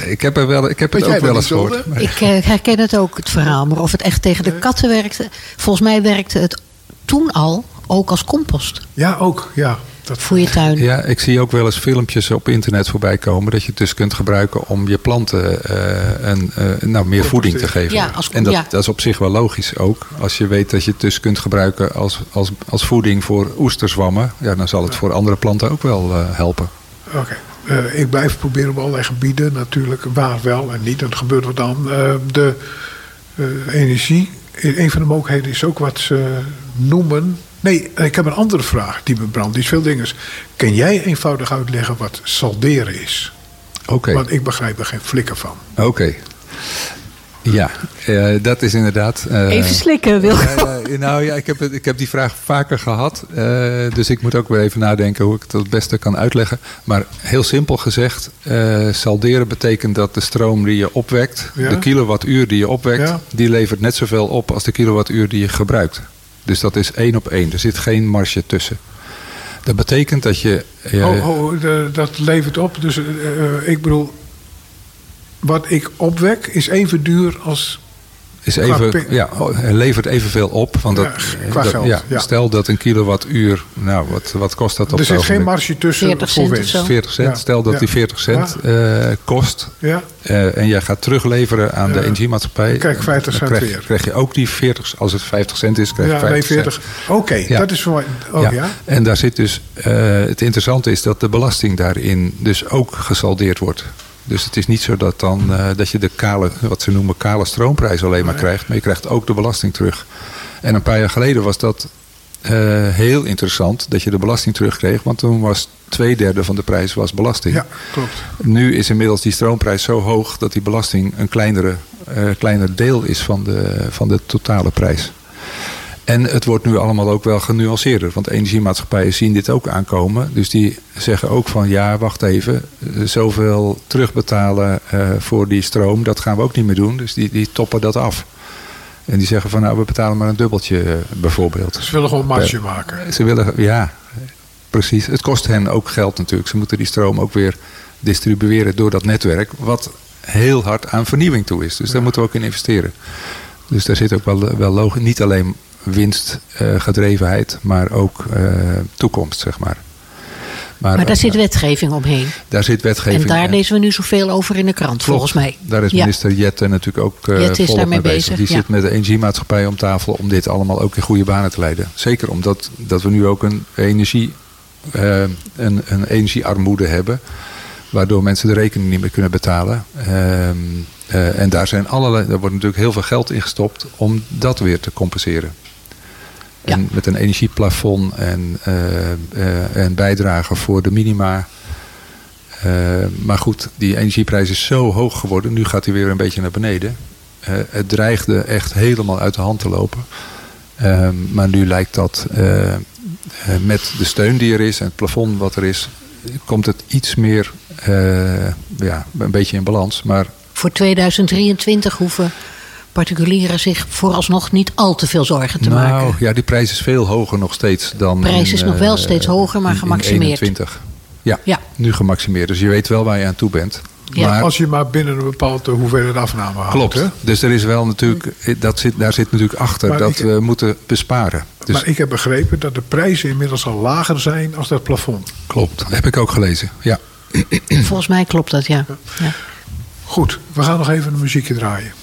ik heb, er wel, ik heb het ook wel eens gehoord. Ik uh, herken het ook, het verhaal. Maar of het echt tegen de katten werkte... Volgens mij werkte het toen al ook als compost. Ja, ook. Ja. Dat... Voor je tuin. Ja, ik zie ook wel eens filmpjes op internet voorbij komen. Dat je het dus kunt gebruiken om je planten uh, een, uh, nou, meer voeding te geven. Ja, als, en dat, dat, is op zich wel logisch ook. Als je weet dat je het dus kunt gebruiken als, als, als voeding voor oesterzwammen. Ja, dan zal het voor andere planten ook wel uh, helpen. Oké. Okay. ik blijf proberen op allerlei gebieden natuurlijk waar wel en niet. En het gebeurt wat dan. de energie. Een van de mogelijkheden is ook wat ze noemen Nee, ik heb een andere vraag die me brandt. Die is veel dingen. Kan jij eenvoudig uitleggen wat salderen is? Oké. Want ik begrijp er geen flikker van. Oké. Ja, uh, dat is inderdaad. Uh, even slikken, wil uh, Nou ja, ik heb, ik heb die vraag vaker gehad. Eh, dus ik moet ook weer even nadenken hoe ik het het beste kan uitleggen. Maar heel simpel gezegd: salderen betekent dat de stroom die je opwekt, de kilowattuur die je opwekt, die levert net zoveel op als de kilowattuur die je gebruikt. Dus dat is één op één. Er zit geen marge tussen. Dat betekent dat je. oh, oh dat levert op. Dus uh, ik bedoel. Wat ik opwek is even duur als is even, ja, levert evenveel op. Want dat, ja, dat ja, Stel dat een kilowattuur, nou, wat, wat kost dat op Er zit geen marge tussen 40 voor winst. 40 cent. Stel dat die 40 cent uh, kost. Ja. Uh, en jij gaat terugleveren aan de energiemaatschappij. Krijg 50 cent krijg, weer. krijg je ook die 40, als het 50 cent is, krijg je ja, 50 nee, 40. Oké, okay, dat is voor oh, ja. En daar zit dus, uh, het interessante is dat de belasting daarin dus ook gesaldeerd wordt. Dus het is niet zo dat, dan, uh, dat je de kale, wat ze noemen kale stroomprijs alleen maar krijgt. Maar je krijgt ook de belasting terug. En een paar jaar geleden was dat uh, heel interessant dat je de belasting terugkreeg. Want toen was twee derde van de prijs was belasting. Ja, klopt. Nu is inmiddels die stroomprijs zo hoog dat die belasting een kleinere, uh, kleiner deel is van de, van de totale prijs. En het wordt nu allemaal ook wel genuanceerder. Want energiemaatschappijen zien dit ook aankomen. Dus die zeggen ook van ja, wacht even. Zoveel terugbetalen uh, voor die stroom, dat gaan we ook niet meer doen. Dus die, die toppen dat af. En die zeggen van nou, we betalen maar een dubbeltje uh, bijvoorbeeld. Ze willen gewoon marge maken. Ze willen, ja, precies. Het kost hen ook geld natuurlijk. Ze moeten die stroom ook weer distribueren door dat netwerk. Wat heel hard aan vernieuwing toe is. Dus ja. daar moeten we ook in investeren. Dus daar zit ook wel, wel logisch. Niet alleen winstgedrevenheid, maar ook uh, toekomst, zeg maar. Maar, maar daar zit wetgeving omheen. Daar zit wetgeving. En daar lezen we nu zoveel over in de krant, Klopt. volgens mij. Daar is minister ja. Jette natuurlijk ook uh, Jette is daarmee bezig. bezig. Die ja. zit met de energiemaatschappij om tafel om dit allemaal ook in goede banen te leiden. Zeker omdat dat we nu ook een, energie, uh, een, een energiearmoede hebben. Waardoor mensen de rekening niet meer kunnen betalen. Uh, en daar, zijn allerlei, daar wordt natuurlijk heel veel geld in gestopt om dat weer te compenseren. En ja. met een energieplafond en, uh, uh, en bijdragen voor de minima. Uh, maar goed, die energieprijs is zo hoog geworden. Nu gaat hij weer een beetje naar beneden. het dreigde echt helemaal uit de hand te lopen. maar nu lijkt dat met de steun die er is en het plafond wat er is... komt het iets meer ja, een beetje in balans. Maar voor 2023 hoeven particulieren zich vooralsnog niet al te veel zorgen te nou, maken. Nou ja, die prijs is veel hoger nog steeds dan. De prijs is in, nog wel steeds hoger, maar in, gemaximeerd. 21. Ja, ja, nu gemaximeerd. Dus je weet wel waar je aan toe bent. Ja. Maar, als je maar binnen een bepaalde hoeveelheid afname houdt. Klopt. Hè? Dus er is wel natuurlijk, dat zit, daar zit natuurlijk achter maar dat ik, we moeten besparen. Dus, maar ik heb begrepen dat de prijzen inmiddels al lager zijn als dat plafond. Klopt, dat heb ik ook gelezen. Ja. Volgens mij klopt dat, ja. ja. Goed, we gaan nog even een muziekje draaien.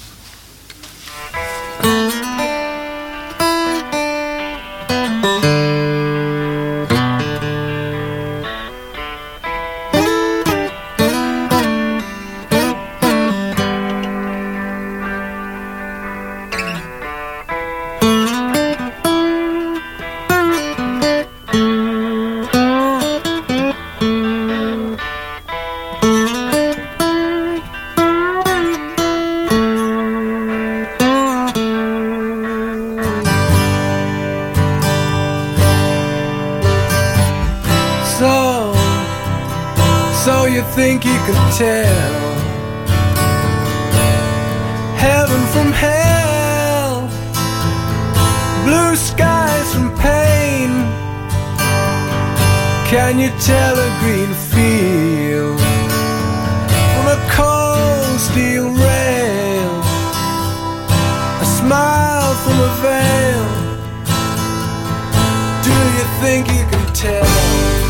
Think you can tell?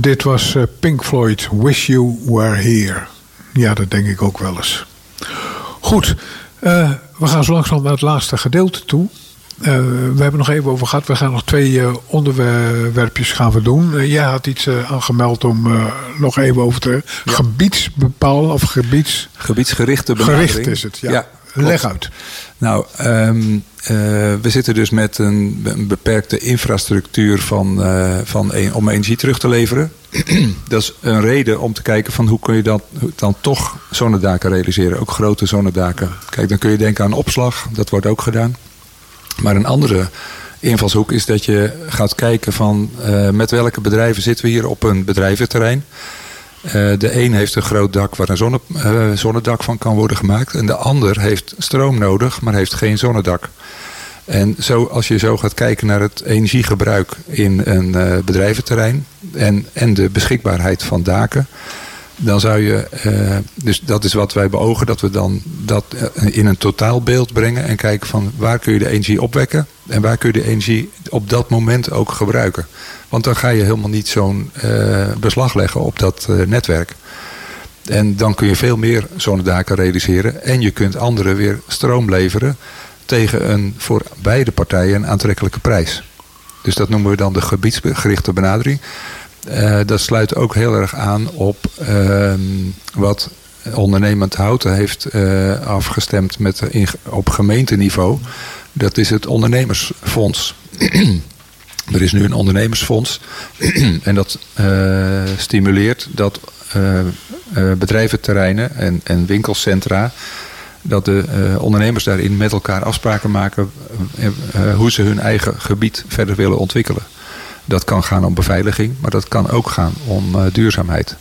Dit was eh, Pink Floyd, Wish You Were Here. Ja, dat denk ik ook wel eens. Goed, eh, we gaan zo langzaam naar het laatste gedeelte toe. Eh, we hebben nog even over gehad. We gaan nog twee onderwerpjes gaan we doen. Jij had iets aangemeld om nog even over te... Gebiedsbepaal of gebieds... Gebiedsgerichte benadering. Gericht is het, ja. Ja, Leg klopt. uit. Nou, ehm, eh, we zitten dus met een, beperkte infrastructuur van, eh, van een- om energie terug te leveren. dat is een reden om te kijken van hoe kun je dat dan toch zonnedaken realiseren. Ook grote zonnedaken. Kijk, dan kun je denken aan opslag. Dat wordt ook gedaan. Maar een andere invalshoek is dat je gaat kijken van eh, met welke bedrijven zitten we hier op een bedrijventerrein. Eh, de een heeft een groot dak waar een zonne, eh, zonnedak van kan worden gemaakt. En de ander heeft stroom nodig, maar heeft geen zonnedak. En zo, als je zo gaat kijken naar het energiegebruik in een eh, bedrijventerrein en, en de beschikbaarheid van daken, dan zou je, dus dat is wat wij beogen, dat we dan dat in een totaalbeeld brengen en kijken van waar kun je de energie opwekken en waar kun je de energie op dat moment ook gebruiken. Want dan ga je helemaal niet zo'n eh, beslag leggen op dat eh, netwerk. En dan kun je veel meer zonnedaken realiseren. En je kunt anderen weer stroom leveren tegen een voor beide partijen een aantrekkelijke prijs. Dus dat noemen we dan de gebiedsgerichte benadering. Uh, dat sluit ook heel erg aan op uh, wat ondernemend houten heeft afgestemd met, op gemeenteniveau. Dat is het ondernemersfonds. er is nu een ondernemersfonds en dat uh, stimuleert dat bedrijventerreinen en, en winkelcentra dat de ondernemers daarin met elkaar afspraken maken hoe ze hun eigen gebied verder willen ontwikkelen. Dat kan gaan om beveiliging, maar dat kan ook gaan om duurzaamheid.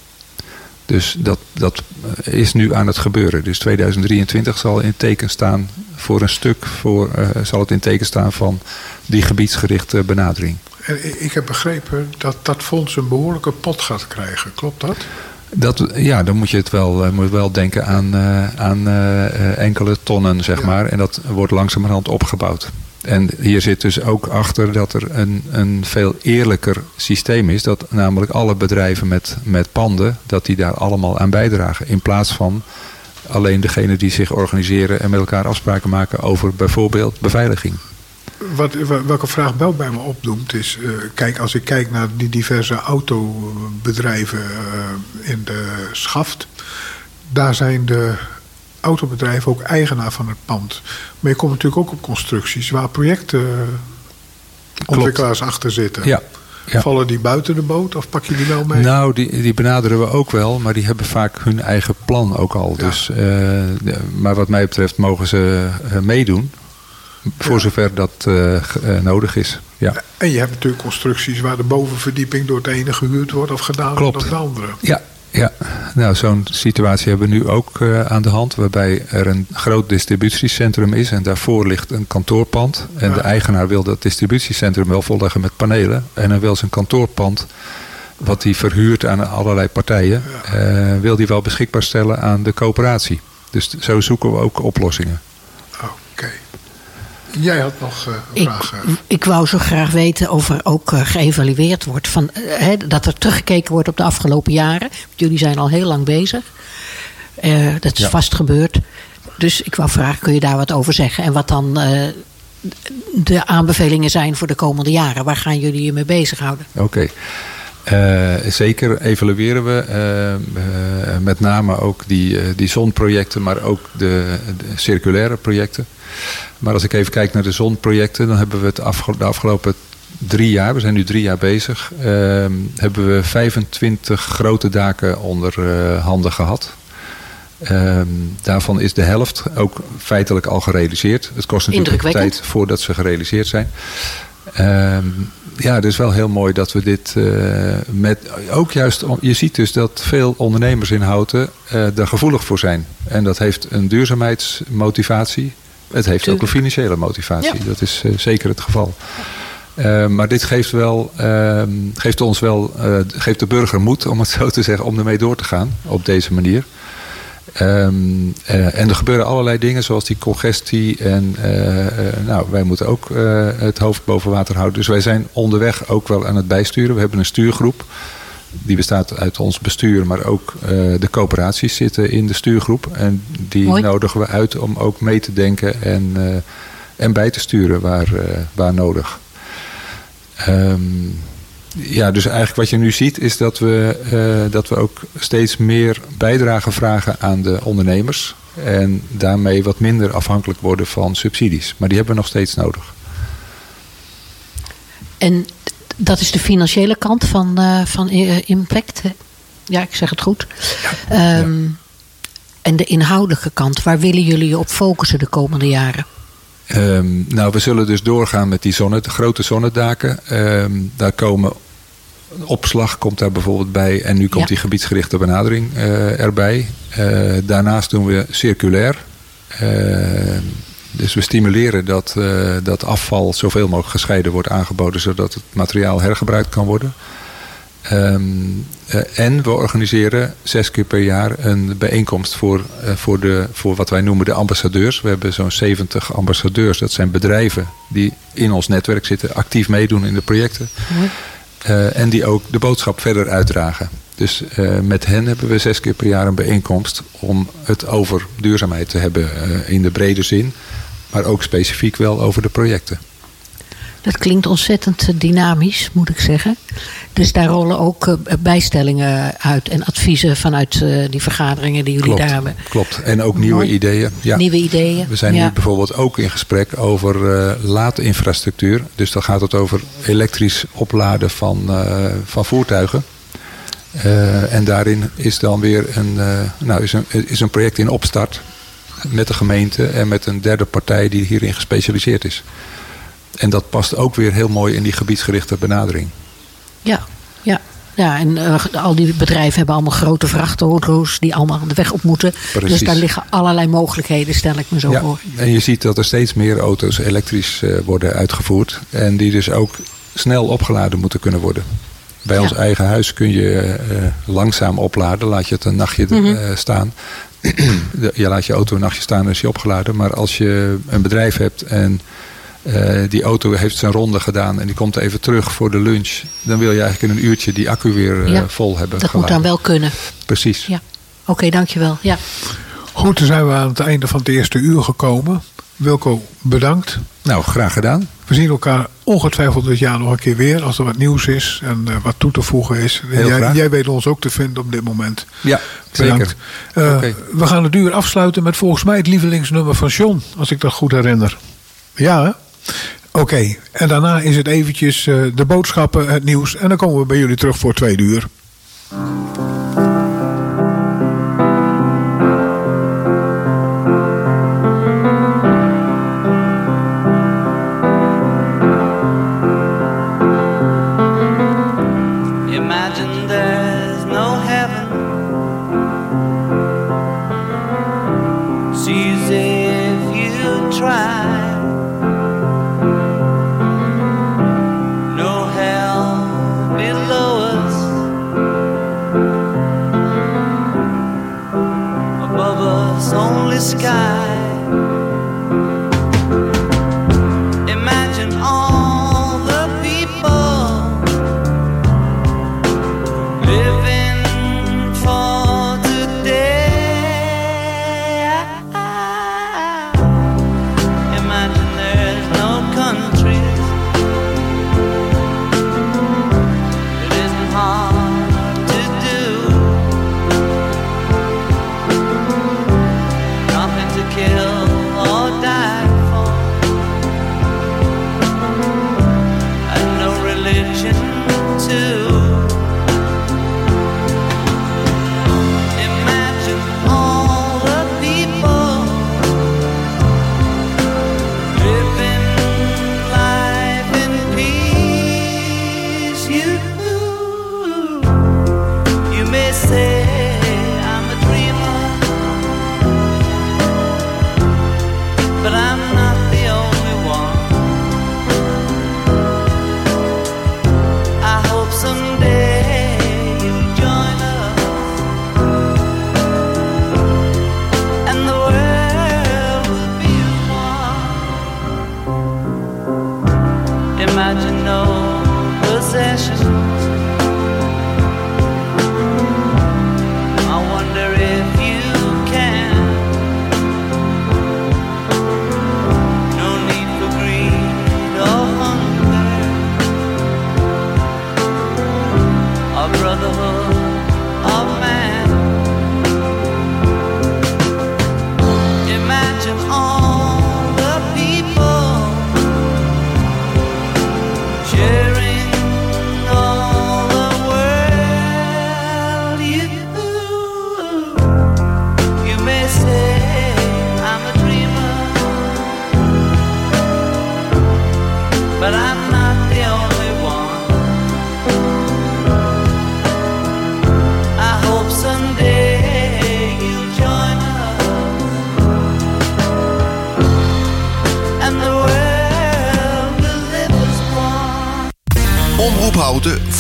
Dus dat, dat is nu aan het gebeuren. Dus 2023 zal in teken staan voor een stuk, voor, zal het in teken staan van die gebiedsgerichte benadering. Ik heb begrepen dat dat fonds een behoorlijke pot gaat krijgen. Klopt dat? Dat, ja, dan moet je het wel, uh, moet wel denken aan, uh, aan uh, enkele tonnen, zeg ja. maar. En dat wordt langzamerhand opgebouwd. En hier zit dus ook achter dat er een, een veel eerlijker systeem is. Dat namelijk alle bedrijven met, met panden, dat die daar allemaal aan bijdragen. In plaats van alleen degene die zich organiseren en met elkaar afspraken maken over bijvoorbeeld beveiliging. Wat, welke vraag wel bij me opdoemt is... Uh, kijk, als ik kijk naar die diverse autobedrijven uh, in de schaft... daar zijn de autobedrijven ook eigenaar van het pand. Maar je komt natuurlijk ook op constructies... waar projectontwikkelaars achter zitten. Ja. Ja. Vallen die buiten de boot of pak je die wel mee? Nou, die, die benaderen we ook wel, maar die hebben vaak hun eigen plan ook al. Ja. Dus, uh, de, maar wat mij betreft mogen ze uh, meedoen. Voor ja. zover dat uh, nodig is. Ja. En je hebt natuurlijk constructies waar de bovenverdieping door het ene gehuurd wordt of gedaan Klopt. wordt door het andere. Ja, ja. nou zo'n situatie hebben we nu ook uh, aan de hand. Waarbij er een groot distributiecentrum is en daarvoor ligt een kantoorpand. En ja. de eigenaar wil dat distributiecentrum wel volleggen met panelen. En hij wil zijn kantoorpand, wat hij verhuurt aan allerlei partijen, ja. uh, wil hij wel beschikbaar stellen aan de coöperatie. Dus zo zoeken we ook oplossingen. Jij had nog uh, ik, vragen. Ik wou zo graag weten of er ook uh, geëvalueerd wordt. Van, uh, he, dat er teruggekeken wordt op de afgelopen jaren. Jullie zijn al heel lang bezig. dat is ja. vast gebeurd. Dus ik wou vragen, kun je daar wat over zeggen? En wat dan de aanbevelingen zijn voor de komende jaren? Waar gaan jullie je mee bezighouden? Oké. Okay. Uh, zeker evalueren we uh, uh, met name ook die, die zonprojecten, maar ook de, de, circulaire projecten. Maar als ik even kijk naar de zonprojecten, dan hebben we het afge de afgelopen drie jaar, we zijn nu drie jaar bezig, hebben we 25 grote daken onder handen gehad. daarvan is de helft ook feitelijk al gerealiseerd. Het kost natuurlijk tijd voordat ze gerealiseerd zijn. Um, ja, het is wel heel mooi dat we dit uh, met. Ook juist, je ziet dus dat veel ondernemers in Houten er gevoelig voor zijn. En dat heeft een duurzaamheidsmotivatie. Het heeft Tuurlijk. ook een financiële motivatie. Ja. Dat is uh, zeker het geval. Uh, maar dit geeft, wel, uh, geeft ons wel, uh, geeft de burger moed, om het zo te zeggen, om ermee door te gaan op deze manier. Um, uh, en er gebeuren allerlei dingen zoals die congestie. En nou, wij moeten ook het hoofd boven water houden. Dus wij zijn onderweg ook wel aan het bijsturen. We hebben een stuurgroep. Die bestaat uit ons bestuur, maar ook de coöperaties zitten in de stuurgroep. En die Mooi. nodigen we uit om ook mee te denken en, en bij te sturen waar, waar nodig. Um, ja, dus eigenlijk wat je nu ziet is dat we, dat we ook steeds meer bijdrage vragen aan de ondernemers. En daarmee wat minder afhankelijk worden van subsidies. Maar die hebben we nog steeds nodig. En dat is de financiële kant van, uh, van Impact. Ja, ik zeg het goed. Ja. Um, ja. En de inhoudelijke kant, waar willen jullie je op focussen de komende jaren? Um, nou, we zullen dus doorgaan met die zonne, de grote zonnedaken. Um, daar komen opslag komt daar bijvoorbeeld bij. En nu komt ja. die gebiedsgerichte benadering uh, erbij. Uh, daarnaast doen we circulair. Uh, dus we stimuleren dat, dat afval zoveel mogelijk gescheiden wordt aangeboden. Zodat het materiaal hergebruikt kan worden. Um, en we organiseren zes keer per jaar een bijeenkomst voor, voor, de, voor wat wij noemen de ambassadeurs. We hebben zo'n 70 ambassadeurs. Dat zijn bedrijven die in ons netwerk zitten, actief meedoen in de projecten. Uh, en die ook de boodschap verder uitdragen. Dus eh, met hen hebben we zes keer per jaar een bijeenkomst om het over duurzaamheid te hebben eh, in de brede zin. Maar ook specifiek wel over de projecten. Dat klinkt ontzettend eh, dynamisch, moet ik zeggen. Dus daar rollen ook eh, bijstellingen uit en adviezen vanuit eh, die vergaderingen die jullie Klopt, daar hebben. klopt. En ook nieuwe Mooi. ideeën. Ja. Nieuwe ideeën. We zijn ja. nu bijvoorbeeld ook in gesprek over eh laadinfrastructuur. Dus dan gaat het over elektrisch opladen van, van voertuigen. En daarin is dan weer een, nou, is een, is een project in opstart met de gemeente en met een derde partij die hierin gespecialiseerd is. En dat past ook weer heel mooi in die gebiedsgerichte benadering. Ja, ja. Ja, en eh, al die bedrijven hebben allemaal grote vrachtauto's die allemaal de weg op moeten. Precies. Dus daar liggen allerlei mogelijkheden, stel ik me zo Ja, voor. en je ziet dat er steeds meer auto's elektrisch eh, worden uitgevoerd. En die dus ook snel opgeladen moeten kunnen worden. Bij Ja. ons eigen huis kun je eh, langzaam opladen. Laat je het een nachtje Mhm. staan. Je laat je auto een nachtje staan en is je opgeladen. Maar als je een bedrijf hebt en eh, die auto heeft zijn ronde gedaan... en die komt even terug voor de lunch... dan wil je eigenlijk in een uurtje die accu weer eh, Ja, vol hebben Dat moet dan wel kunnen. Precies. Ja. Oké, dankjewel. Ja. Goed, dan zijn we aan het einde van het eerste uur gekomen. Wilco, bedankt. Nou, graag gedaan. We zien elkaar ongetwijfeld dit jaar nog een keer weer als er wat nieuws is en eh, wat toe te voegen is. Jij, jij weet ons ook te vinden op dit moment. Ja, Bedankt. zeker. Eh. We gaan het uur afsluiten met volgens mij het lievelingsnummer van John, als ik dat goed herinner. Ja, hè? Oké, en daarna is het eventjes eh, de boodschappen, het nieuws. En dan komen we bij jullie terug voor twee uur.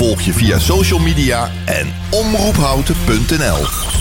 Volg je via social media en omroephouten.nl.